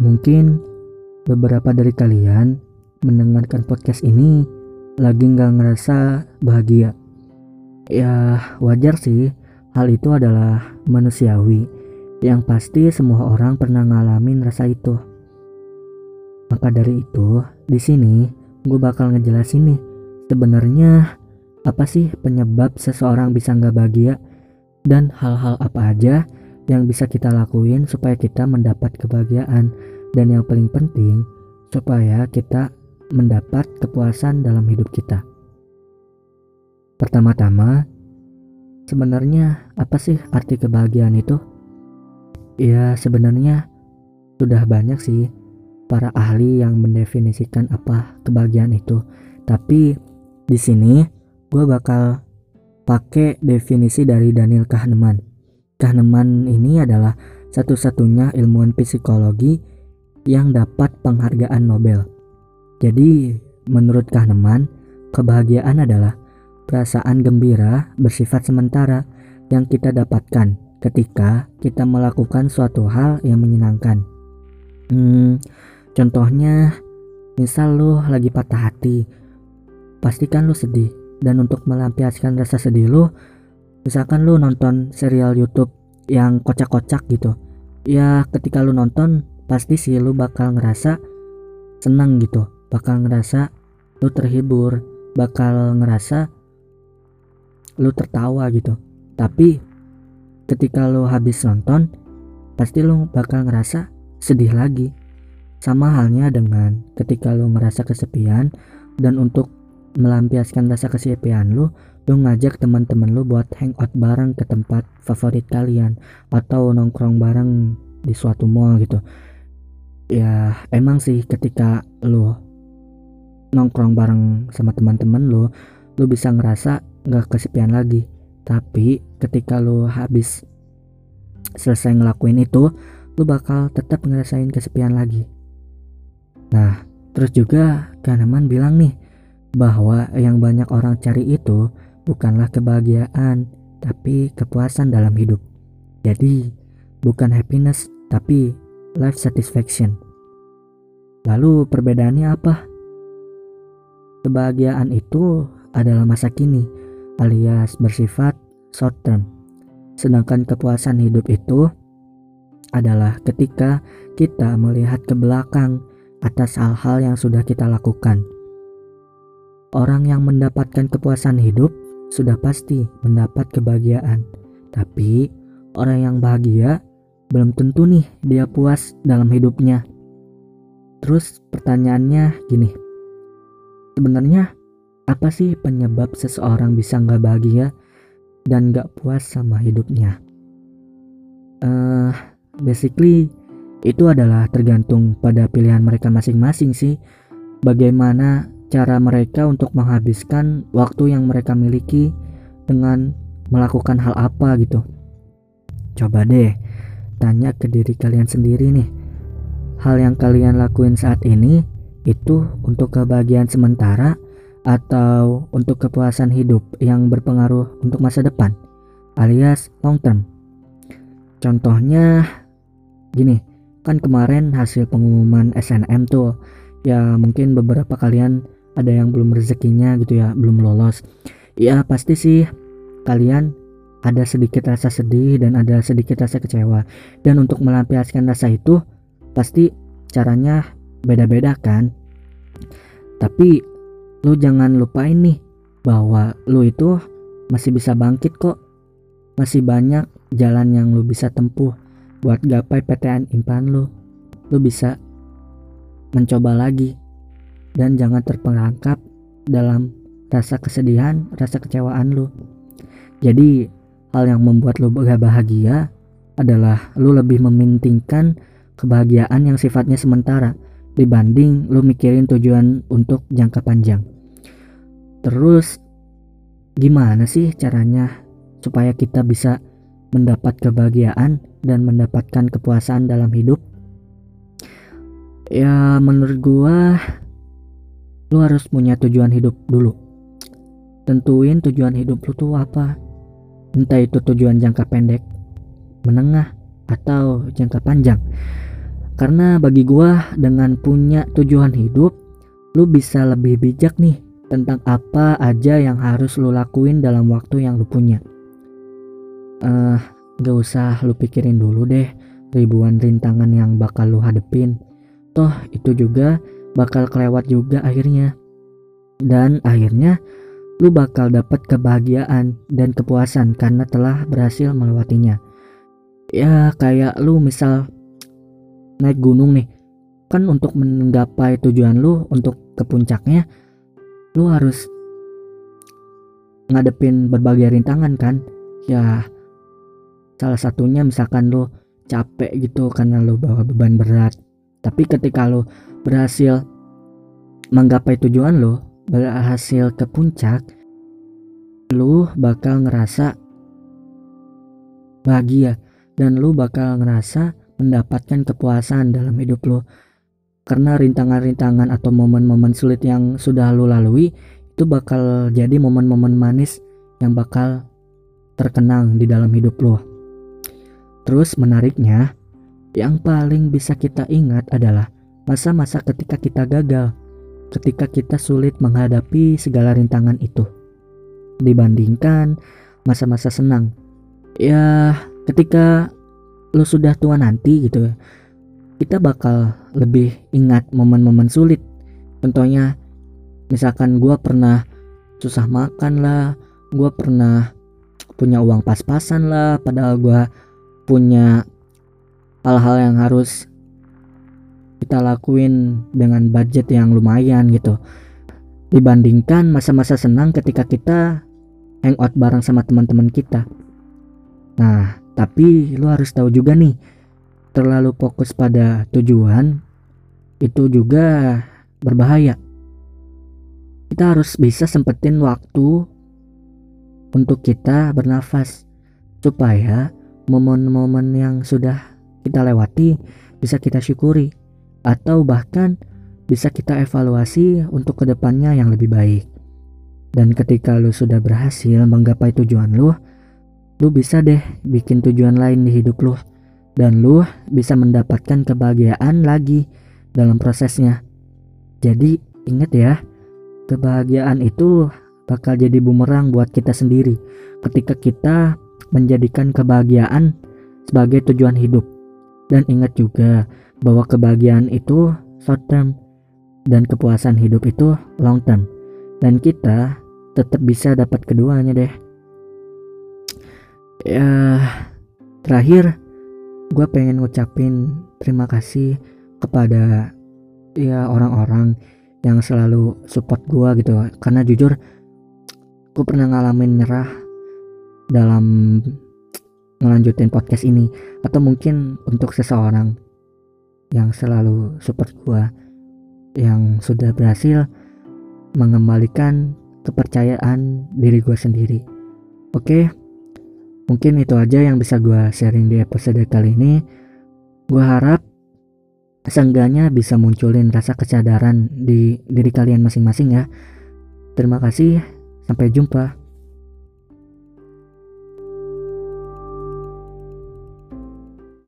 Mungkin beberapa dari kalian mendengarkan podcast ini lagi nggak ngerasa bahagia. Ya wajar sih, hal itu adalah manusiawi. Yang pasti semua orang pernah ngalamin rasa itu. Maka dari itu, di sini gue bakal ngejelasin nih sebenarnya apa sih penyebab seseorang bisa nggak bahagia dan hal-hal apa aja yang bisa kita lakuin supaya kita mendapat kebahagiaan dan yang paling penting supaya kita mendapat kepuasan dalam hidup kita. Pertama-tama, sebenarnya apa sih arti kebahagiaan itu? Ya, sebenarnya sudah banyak sih para ahli yang mendefinisikan apa kebahagiaan itu. Tapi di sini gue bakal pakai definisi dari Daniel Kahneman. Kahneman ini adalah satu-satunya ilmuwan psikologi yang dapat penghargaan Nobel. Jadi, menurut Kahneman, kebahagiaan adalah perasaan gembira bersifat sementara yang kita dapatkan ketika kita melakukan suatu hal yang menyenangkan. Hmm, Contohnya, misal lu lagi patah hati, pastikan lu sedih. Dan untuk melampiaskan rasa sedih lu, misalkan lu nonton serial YouTube yang kocak-kocak gitu. Ya ketika lu nonton, pasti sih lu bakal ngerasa senang gitu. Bakal ngerasa lu terhibur, bakal ngerasa lu tertawa gitu. Tapi ketika lu habis nonton, pasti lu bakal ngerasa sedih lagi sama halnya dengan ketika lo ngerasa kesepian dan untuk melampiaskan rasa kesepian lo, lo ngajak teman-teman lo buat hangout bareng ke tempat favorit kalian atau nongkrong bareng di suatu mall gitu. Ya emang sih ketika lo nongkrong bareng sama teman-teman lo, lo bisa ngerasa nggak kesepian lagi. Tapi ketika lo habis selesai ngelakuin itu, lo bakal tetap ngerasain kesepian lagi. Nah, terus juga Kahneman bilang nih bahwa yang banyak orang cari itu bukanlah kebahagiaan, tapi kepuasan dalam hidup. Jadi, bukan happiness, tapi life satisfaction. Lalu perbedaannya apa? Kebahagiaan itu adalah masa kini, alias bersifat short term. Sedangkan kepuasan hidup itu adalah ketika kita melihat ke belakang atas hal-hal yang sudah kita lakukan. Orang yang mendapatkan kepuasan hidup sudah pasti mendapat kebahagiaan, tapi orang yang bahagia belum tentu nih dia puas dalam hidupnya. Terus pertanyaannya gini, sebenarnya apa sih penyebab seseorang bisa nggak bahagia dan nggak puas sama hidupnya? Uh, basically itu adalah tergantung pada pilihan mereka masing-masing sih. Bagaimana cara mereka untuk menghabiskan waktu yang mereka miliki dengan melakukan hal apa gitu. Coba deh tanya ke diri kalian sendiri nih. Hal yang kalian lakuin saat ini itu untuk kebahagiaan sementara atau untuk kepuasan hidup yang berpengaruh untuk masa depan alias long term. Contohnya gini, kan kemarin hasil pengumuman SNM tuh ya mungkin beberapa kalian ada yang belum rezekinya gitu ya belum lolos. Ya pasti sih kalian ada sedikit rasa sedih dan ada sedikit rasa kecewa. Dan untuk melampiaskan rasa itu pasti caranya beda-beda kan? Tapi lu jangan lupain nih bahwa lu itu masih bisa bangkit kok. Masih banyak jalan yang lu bisa tempuh buat gapai PTN impan lu. Lu bisa mencoba lagi dan jangan terperangkap dalam rasa kesedihan, rasa kecewaan lu. Jadi hal yang membuat lu gak bahagia adalah lu lebih mementingkan kebahagiaan yang sifatnya sementara dibanding lu mikirin tujuan untuk jangka panjang. Terus gimana sih caranya supaya kita bisa mendapat kebahagiaan dan mendapatkan kepuasan dalam hidup? Ya menurut gua lu harus punya tujuan hidup dulu. Tentuin tujuan hidup lu tuh apa. Entah itu tujuan jangka pendek, menengah, atau jangka panjang. Karena bagi gua dengan punya tujuan hidup, lu bisa lebih bijak nih tentang apa aja yang harus lu lakuin dalam waktu yang lu punya. Eh, uh, gak usah lu pikirin dulu deh ribuan rintangan yang bakal lu hadepin. Toh itu juga bakal kelewat juga akhirnya. Dan akhirnya lu bakal dapat kebahagiaan dan kepuasan karena telah berhasil melewatinya. Ya kayak lu misal naik gunung nih, kan untuk menggapai tujuan lu untuk ke puncaknya, lu harus ngadepin berbagai rintangan kan. Ya salah satunya misalkan lu capek gitu karena lu bawa beban berat. Tapi ketika lu berhasil menggapai tujuan lu, berhasil ke puncak, lu bakal ngerasa bahagia dan lu bakal ngerasa mendapatkan kepuasan dalam hidup lu. Karena rintangan-rintangan atau momen-momen sulit yang sudah lu lalui itu bakal jadi momen-momen manis yang bakal terkenang di dalam hidup lu. Terus menariknya, yang paling bisa kita ingat adalah masa-masa ketika kita gagal ketika kita sulit menghadapi segala rintangan itu. Dibandingkan masa-masa senang. Ya ketika lo sudah tua nanti gitu kita bakal lebih ingat momen-momen sulit. Contohnya misalkan gue pernah susah makan lah gue pernah punya uang pas-pasan lah padahal gue punya hal-hal yang harus kita lakuin dengan budget yang lumayan gitu. Dibandingkan masa-masa senang ketika kita hangout bareng sama teman-teman kita. Nah tapi lu harus tahu juga nih terlalu fokus pada tujuan itu juga berbahaya. Kita harus bisa sempetin waktu untuk kita bernafas supaya momen-momen yang sudah kita lewati bisa kita syukuri atau bahkan bisa kita evaluasi untuk ke depannya yang lebih baik. Dan ketika lu sudah berhasil menggapai tujuan lu, lu bisa deh bikin tujuan lain di hidup lu. Dan lu bisa mendapatkan kebahagiaan lagi dalam prosesnya. Jadi ingat ya, kebahagiaan itu bakal jadi bumerang buat kita sendiri ketika kita menjadikan kebahagiaan sebagai tujuan hidup. Dan ingat juga bahwa kebahagiaan itu short term dan kepuasan hidup itu long term. Dan kita tetap bisa dapat keduanya deh. Ya terakhir gue pengen ngucapin terima kasih kepada ya orang-orang yang selalu support gue gitu. Karena jujur gue pernah ngalamin nyerah dalam ngelanjutin podcast ini. Atau mungkin untuk seseorang yang selalu support gua yang sudah berhasil mengembalikan kepercayaan diri gua sendiri. Oke, mungkin itu aja yang bisa gua sharing di episode kali ini. Gua harap seenggaknya bisa munculin rasa kesadaran di diri kalian masing-masing ya. Terima kasih, sampai jumpa.